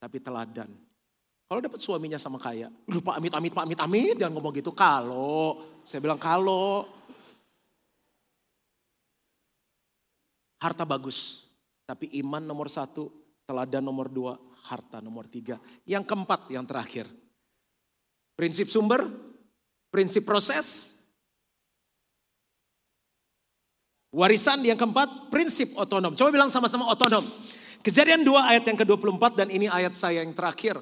tapi teladan. Kalau dapat suaminya sama kaya, lupa amit amit pak amit amit jangan ngomong gitu. Kalau saya bilang kalau harta bagus, tapi iman nomor satu, teladan nomor dua, harta nomor tiga. Yang keempat, yang terakhir. Prinsip sumber, prinsip proses, warisan yang keempat, prinsip otonom. Coba bilang sama-sama otonom. Kejadian 2 ayat yang ke-24 dan ini ayat saya yang terakhir.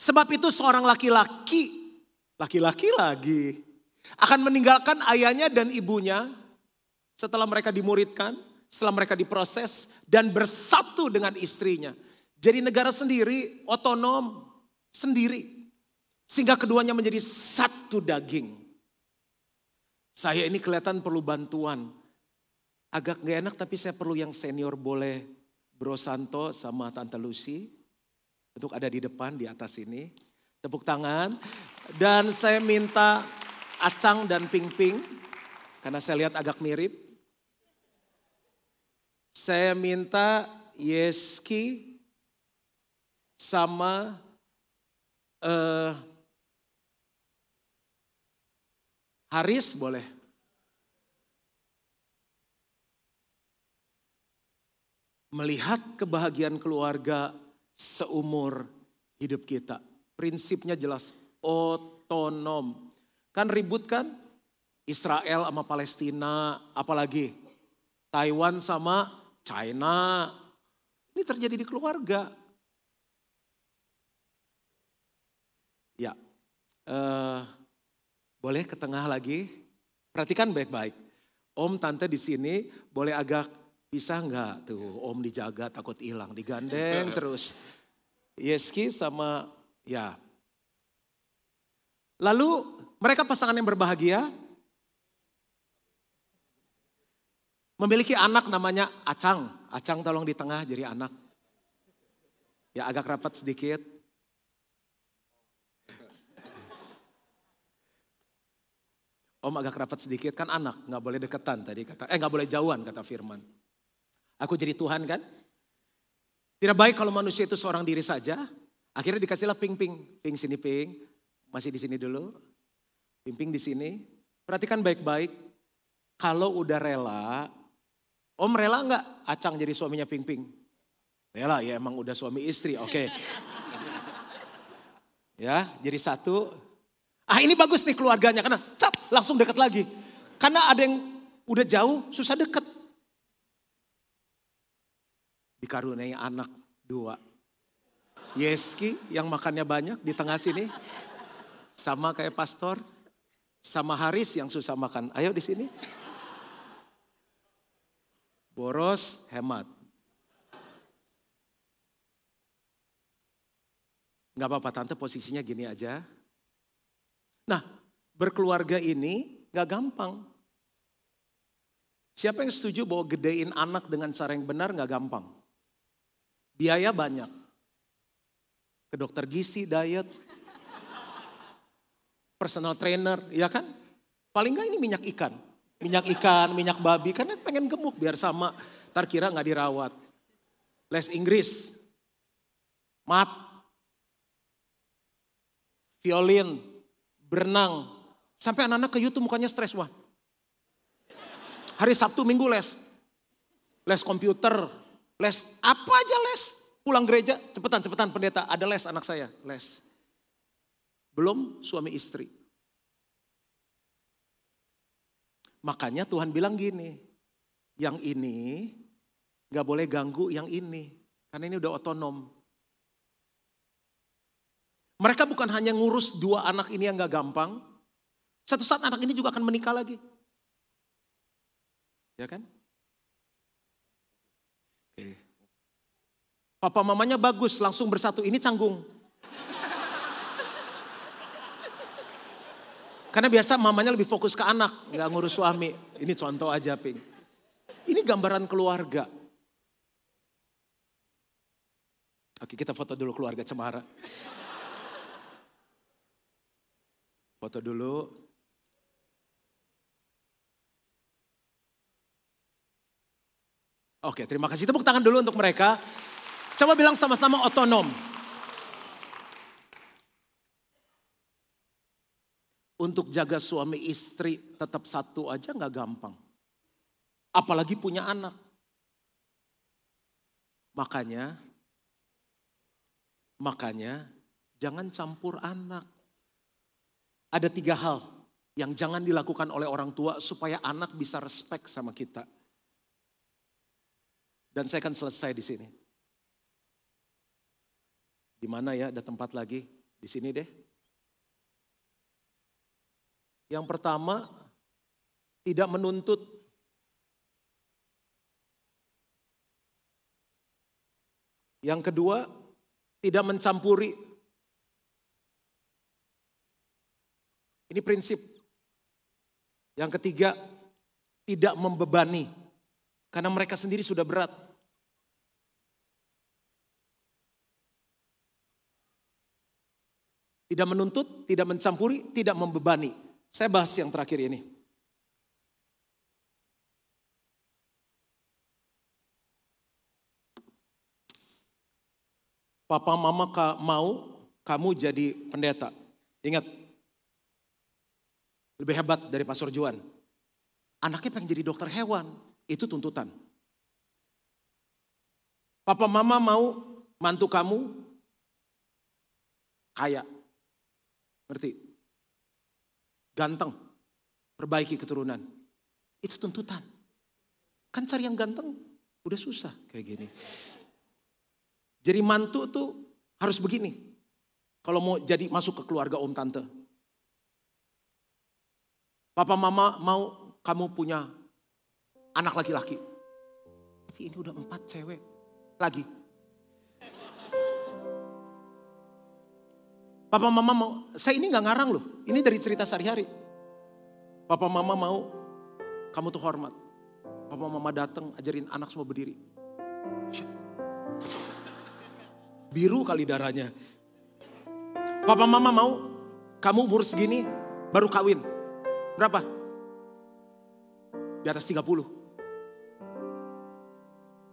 Sebab itu seorang laki-laki, laki-laki lagi, akan meninggalkan ayahnya dan ibunya setelah mereka dimuridkan, setelah mereka diproses dan bersatu dengan istrinya. Jadi negara sendiri, otonom, sendiri. Sehingga keduanya menjadi satu daging. Saya ini kelihatan perlu bantuan. Agak gak enak tapi saya perlu yang senior boleh Bro Santo sama Tante Lucy. Untuk ada di depan di atas ini. Tepuk tangan. Dan saya minta Acang dan Ping Ping. Karena saya lihat agak mirip. Saya minta Yeski sama eh, Haris boleh. Melihat kebahagiaan keluarga seumur hidup kita. Prinsipnya jelas otonom. Kan ribut kan? Israel sama Palestina, apalagi Taiwan sama China. Ini terjadi di keluarga. Ya, eh, boleh ke tengah lagi? Perhatikan baik-baik. Om, tante di sini boleh agak bisa nggak tuh? Om dijaga takut hilang, digandeng terus. Yeski sama ya. Lalu mereka pasangan yang berbahagia memiliki anak namanya Acang. Acang tolong di tengah jadi anak. Ya agak rapat sedikit. Om agak rapat sedikit kan anak nggak boleh deketan tadi kata eh nggak boleh jauhan kata Firman. Aku jadi Tuhan kan? Tidak baik kalau manusia itu seorang diri saja. Akhirnya dikasihlah ping ping, sini ping, masih di sini dulu, ping ping di sini. Perhatikan baik-baik. Kalau udah rela, Om rela nggak Acang jadi suaminya ping ping? Rela ya emang udah suami istri, oke. Ya, jadi satu. Ah ini bagus nih keluarganya karena cap langsung dekat lagi. Karena ada yang udah jauh susah dekat. Dikaruniai anak dua. Yeski yang makannya banyak di tengah sini. Sama kayak pastor. Sama Haris yang susah makan. Ayo di sini. Boros, hemat. Gak apa-apa tante posisinya gini aja. Nah berkeluarga ini gak gampang. Siapa yang setuju bahwa gedein anak dengan cara yang benar gak gampang? Biaya banyak. Ke dokter gizi, diet, personal trainer, ya kan? Paling gak ini minyak ikan. Minyak ikan, minyak babi, kan pengen gemuk biar sama. Ntar kira gak dirawat. Les Inggris, mat, violin, berenang. Sampai anak-anak ke YouTube mukanya stres, wah. Hari Sabtu minggu les. Les komputer, les apa aja les. Pulang gereja, cepetan, cepetan pendeta, ada les anak saya, les. Belum suami istri. Makanya Tuhan bilang gini, yang ini gak boleh ganggu yang ini. Karena ini udah otonom. Mereka bukan hanya ngurus dua anak ini yang gak gampang. Satu saat anak ini juga akan menikah lagi. Ya kan? Papa mamanya bagus, langsung bersatu. Ini canggung. Karena biasa mamanya lebih fokus ke anak, nggak ngurus suami. Ini contoh aja, Ping. Ini gambaran keluarga. Oke, kita foto dulu keluarga Cemara. Foto dulu. Oke, terima kasih. Tepuk tangan dulu untuk mereka. Coba bilang sama-sama otonom. Untuk jaga suami istri tetap satu aja nggak gampang. Apalagi punya anak. Makanya, makanya jangan campur anak. Ada tiga hal yang jangan dilakukan oleh orang tua supaya anak bisa respect sama kita. Dan saya akan selesai di sini. Di mana ya? Ada tempat lagi? Di sini deh. Yang pertama, tidak menuntut. Yang kedua, tidak mencampuri. Ini prinsip. Yang ketiga, tidak membebani. Karena mereka sendiri sudah berat. Tidak menuntut, tidak mencampuri, tidak membebani. Saya bahas yang terakhir ini. Papa mama mau kamu jadi pendeta. Ingat, lebih hebat dari Pastor Juan. Anaknya pengen jadi dokter hewan, itu tuntutan. Papa mama mau mantu kamu kaya. Ngerti? Ganteng. Perbaiki keturunan. Itu tuntutan. Kan cari yang ganteng udah susah kayak gini. Jadi mantu tuh harus begini. Kalau mau jadi masuk ke keluarga om tante. Papa mama mau kamu punya anak laki-laki. Tapi ini udah empat cewek lagi. Papa mama mau, saya ini nggak ngarang loh. Ini dari cerita sehari-hari. Papa mama mau kamu tuh hormat. Papa mama datang ajarin anak semua berdiri. Biru kali darahnya. Papa mama mau kamu umur segini baru kawin. Berapa? Di atas 30.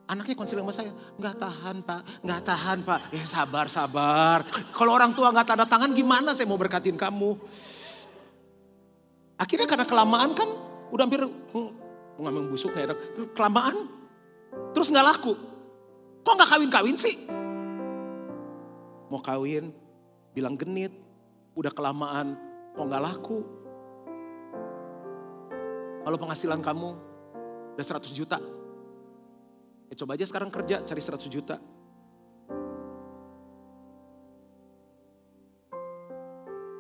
Anaknya konseling sama saya, nggak tahan pak, nggak tahan pak. Ya sabar, sabar. Kalau orang tua nggak tanda tangan gimana saya mau berkatin kamu? Akhirnya karena kelamaan kan, udah hampir hmm, ngambil busuk kayak kelamaan, terus nggak laku. Kok nggak kawin-kawin sih? Mau kawin, bilang genit, udah kelamaan, kok nggak laku. Kalau penghasilan kamu udah 100 juta, ya coba aja sekarang kerja cari 100 juta.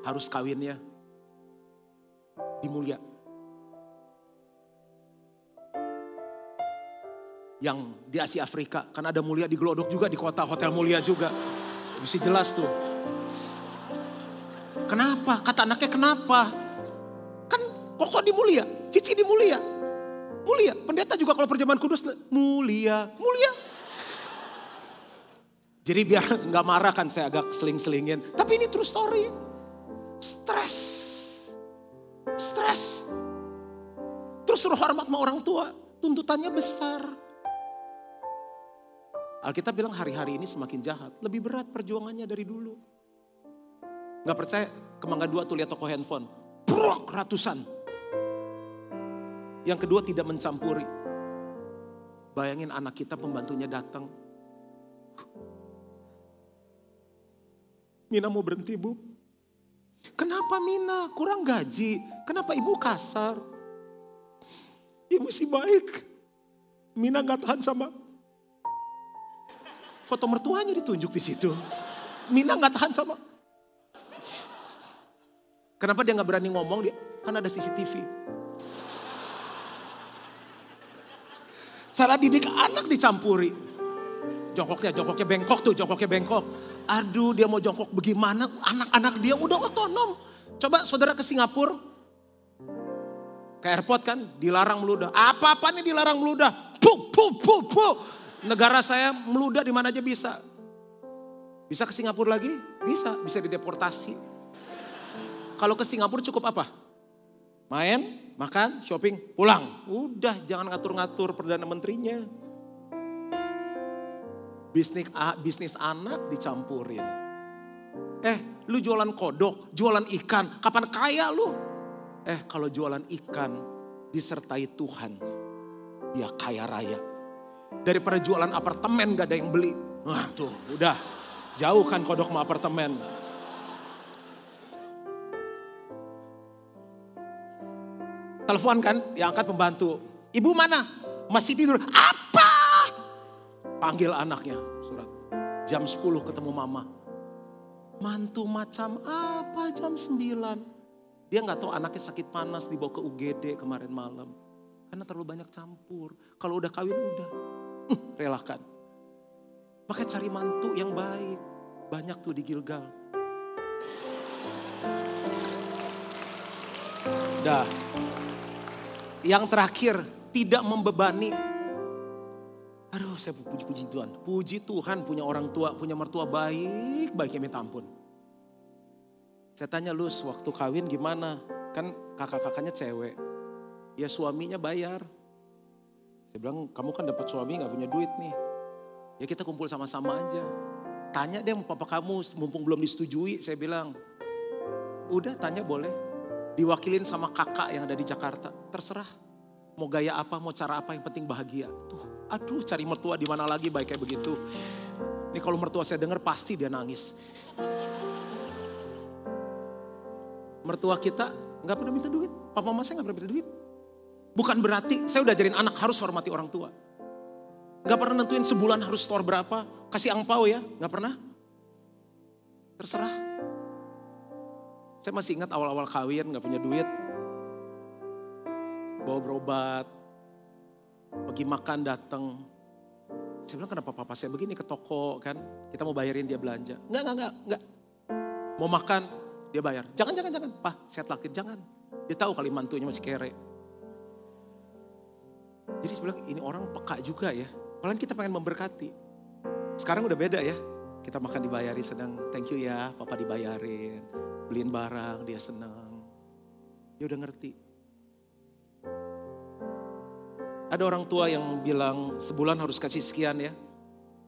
Harus kawinnya di mulia. Yang di Asia Afrika, kan ada mulia di Glodok juga di kota hotel mulia juga. Mesti jelas tuh. Kenapa? Kata anaknya kenapa? Kan pokok di mulia, cici di mulia. Mulia, pendeta juga kalau perjamuan kudus mulia, mulia. Jadi biar nggak marah kan saya agak seling-selingin. Tapi ini true story. Stres. Stres. Terus suruh hormat sama orang tua. Tuntutannya besar. Alkitab bilang hari-hari ini semakin jahat. Lebih berat perjuangannya dari dulu. Gak percaya? Kemangga dua tuh lihat toko handphone. Brok, ratusan. Yang kedua tidak mencampuri. Bayangin anak kita pembantunya datang. Mina mau berhenti bu. Kenapa Mina? Kurang gaji. Kenapa ibu kasar? Ibu sih baik. Mina gak tahan sama Foto mertuanya ditunjuk di situ. Mina nggak tahan sama. Kenapa dia nggak berani ngomong? Dia kan ada CCTV. Cara didik anak dicampuri. Jongkoknya, jongkoknya bengkok tuh, jongkoknya bengkok. Aduh dia mau jongkok bagaimana, anak-anak dia udah otonom. Coba saudara ke Singapura, ke airport kan dilarang meludah. Apa-apa nih dilarang meludah. Puh, puh, puh, puh. Negara saya meludah di mana aja bisa. Bisa ke Singapura lagi? Bisa, bisa dideportasi. Kalau ke Singapura cukup apa? Main, makan, shopping, pulang. Udah, jangan ngatur-ngatur Perdana Menterinya. Bisnis, bisnis anak dicampurin. Eh, lu jualan kodok, jualan ikan, kapan kaya lu? Eh, kalau jualan ikan disertai Tuhan, dia kaya raya. Daripada jualan apartemen gak ada yang beli. Nah tuh udah jauh kan kodok sama apartemen. Telepon kan, diangkat pembantu. Ibu mana? Masih tidur. Apa? Panggil anaknya. Surat. Jam 10 ketemu mama. Mantu macam apa jam 9? Dia nggak tahu anaknya sakit panas dibawa ke UGD kemarin malam. Karena terlalu banyak campur. Kalau udah kawin udah. Relakan. Maka cari mantu yang baik. Banyak tuh di Gilgal. Dah. Yang terakhir, tidak membebani. Aduh saya puji-puji Tuhan. Puji Tuhan punya orang tua, punya mertua baik, baiknya minta ampun. Saya tanya lu waktu kawin gimana? Kan kakak-kakaknya cewek ya suaminya bayar. Saya bilang, kamu kan dapat suami gak punya duit nih. Ya kita kumpul sama-sama aja. Tanya deh papa kamu, mumpung belum disetujui. Saya bilang, udah tanya boleh. Diwakilin sama kakak yang ada di Jakarta. Terserah. Mau gaya apa, mau cara apa, yang penting bahagia. Tuh, aduh cari mertua di mana lagi baik kayak begitu. Ini kalau mertua saya dengar pasti dia nangis. Mertua kita nggak pernah minta duit. Papa mama saya nggak pernah minta duit. Bukan berarti saya udah ajarin anak harus hormati orang tua. Gak pernah nentuin sebulan harus store berapa. Kasih angpau ya, gak pernah. Terserah. Saya masih ingat awal-awal kawin gak punya duit. Bawa berobat. Pergi makan datang. Saya bilang kenapa papa saya begini ke toko kan. Kita mau bayarin dia belanja. Enggak, enggak, enggak. enggak. Mau makan, dia bayar. Jangan, jangan, jangan. Pak, saya terakhir, jangan. Dia tahu kali mantunya masih kere. Jadi saya bilang ini orang peka juga ya. Malah kita pengen memberkati. Sekarang udah beda ya. Kita makan dibayarin sedang thank you ya papa dibayarin. Beliin barang dia senang. Dia udah ngerti. Ada orang tua yang bilang sebulan harus kasih sekian ya.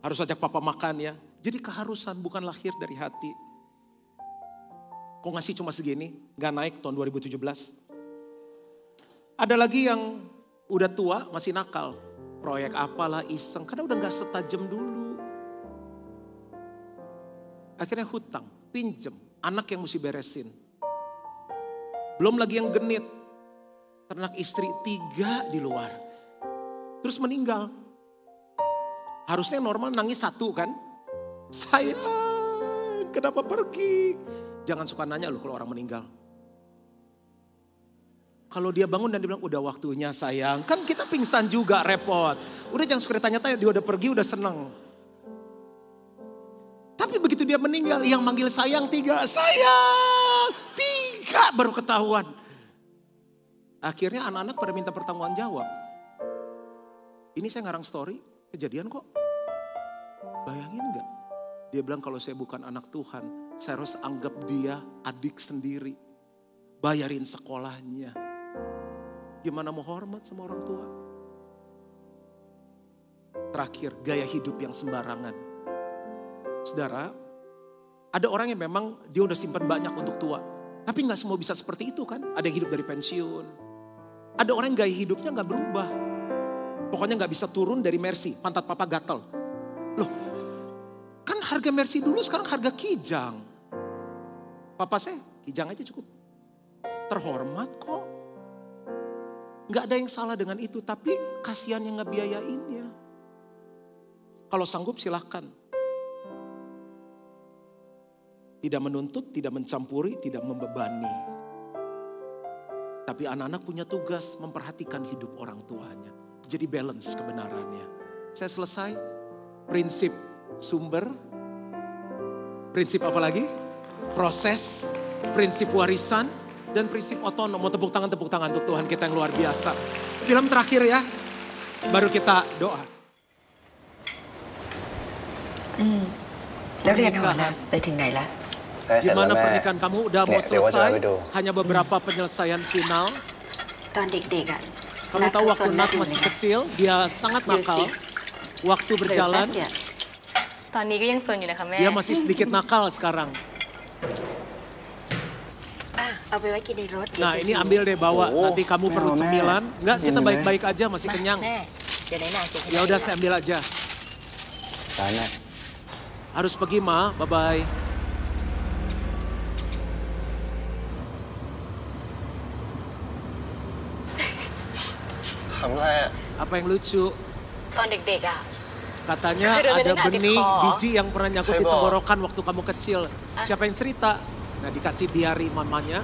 Harus ajak papa makan ya. Jadi keharusan bukan lahir dari hati. Kok ngasih cuma segini? Gak naik tahun 2017. Ada lagi yang udah tua masih nakal. Proyek apalah iseng, karena udah gak setajam dulu. Akhirnya hutang. pinjem, anak yang mesti beresin. Belum lagi yang genit, ternak istri tiga di luar. Terus meninggal. Harusnya normal nangis satu kan. Saya kenapa pergi? Jangan suka nanya loh kalau orang meninggal. Kalau dia bangun dan dia bilang udah waktunya sayang. Kan kita pingsan juga repot. Udah jangan suka tanya-tanya dia udah pergi udah seneng. Tapi begitu dia meninggal yang manggil sayang tiga. Sayang tiga baru ketahuan. Akhirnya anak-anak pada minta pertanggungan jawab. Ini saya ngarang story, kejadian kok. Bayangin nggak? Dia bilang kalau saya bukan anak Tuhan, saya harus anggap dia adik sendiri. Bayarin sekolahnya. Gimana mau hormat sama orang tua? Terakhir, gaya hidup yang sembarangan. Saudara, ada orang yang memang dia udah simpan banyak untuk tua. Tapi nggak semua bisa seperti itu kan. Ada yang hidup dari pensiun. Ada orang yang gaya hidupnya nggak berubah. Pokoknya nggak bisa turun dari Mercy, pantat papa gatel. Loh, kan harga Mercy dulu sekarang harga kijang. Papa saya, kijang aja cukup. Terhormat kok. Nggak ada yang salah dengan itu, tapi kasihan yang ngebiayainnya. Kalau sanggup silahkan. Tidak menuntut, tidak mencampuri, tidak membebani. Tapi anak-anak punya tugas memperhatikan hidup orang tuanya. Jadi balance kebenarannya. Saya selesai. Prinsip sumber. Prinsip apa lagi? Proses. Prinsip warisan. Dan prinsip otonom. Mau tepuk tangan, tepuk tangan untuk Tuhan kita yang luar biasa. Film terakhir ya. Baru kita doa. แล้วเรียนหอละไปถึงไหนละ di mana pernikahan kamu? Udah mau selesai, hanya beberapa penyelesaian final. Kamu tahu waktu Nat masih kecil, dia sangat nakal. Waktu berjalan, dia masih sedikit nakal sekarang. Nah ini ambil deh bawa, nanti kamu perlu cemilan. Enggak, kita baik-baik aja, masih kenyang. Ya udah saya ambil aja. Harus pergi ma, bye-bye. Alhamdulillah. Apa yang lucu? ตอนเด็กๆอ่ะ Katanya Aduh, ada bener, benih hati kok. biji yang pernah nyangkut di Heboh. tenggorokan waktu kamu kecil. Siapa yang cerita? Nah dikasih diari mamanya.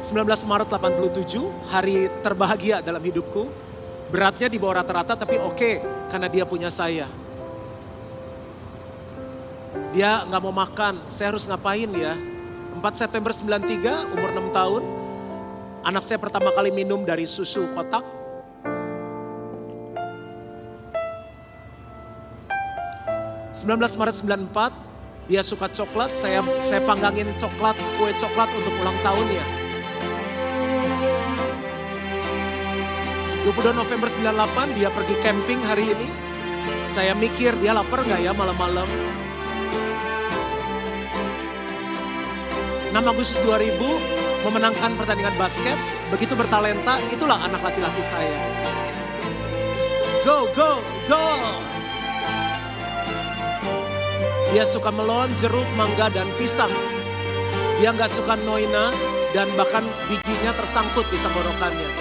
19 Maret 87, hari terbahagia dalam hidupku. Beratnya di bawah rata-rata tapi oke karena dia punya saya. Dia nggak mau makan, saya harus ngapain ya? 4 September 93, umur 6 tahun. Anak saya pertama kali minum dari susu kotak. Maret 94, dia suka coklat, saya saya panggangin coklat, kue coklat untuk ulang tahunnya. 22 November 98 dia pergi camping hari ini. Saya mikir dia lapar nggak ya malam-malam. 6 Agustus 2000 memenangkan pertandingan basket. Begitu bertalenta, itulah anak laki-laki saya. Go, go, go! Dia suka melon, jeruk, mangga, dan pisang. Dia nggak suka noina dan bahkan bijinya tersangkut di tenggorokannya.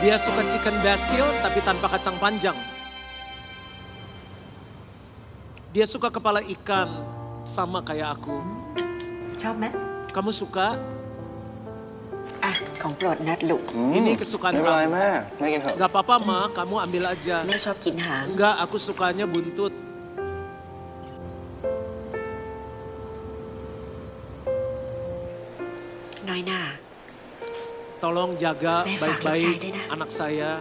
Dia suka chicken basil tapi tanpa kacang panjang. Dia suka kepala ikan sama kayak aku. ชอบไหม Kamu suka? อ่ะ ของโปรดนัดลูก Ini kesukaan ไม่เป็นไร kamu. แม่แม่กินเถอะ Gak apa-apa ma, kamu ambil aja. แม่ชอบกินหาง Enggak, aku sukanya buntut. Nói nà Tolong jaga Mẹ phạt lúc baik-baik saya đây nè. anak saya.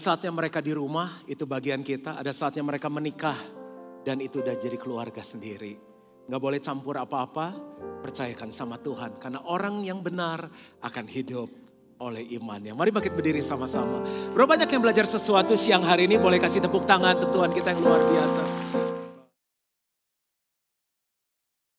Saatnya mereka di rumah, itu bagian kita. Ada saatnya mereka menikah, dan itu udah jadi keluarga sendiri. Nggak boleh campur apa-apa, percayakan sama Tuhan. Karena orang yang benar akan hidup oleh imannya. Mari bangkit berdiri sama-sama. Berapa banyak yang belajar sesuatu siang hari ini boleh kasih tepuk tangan untuk Tuhan kita yang luar biasa.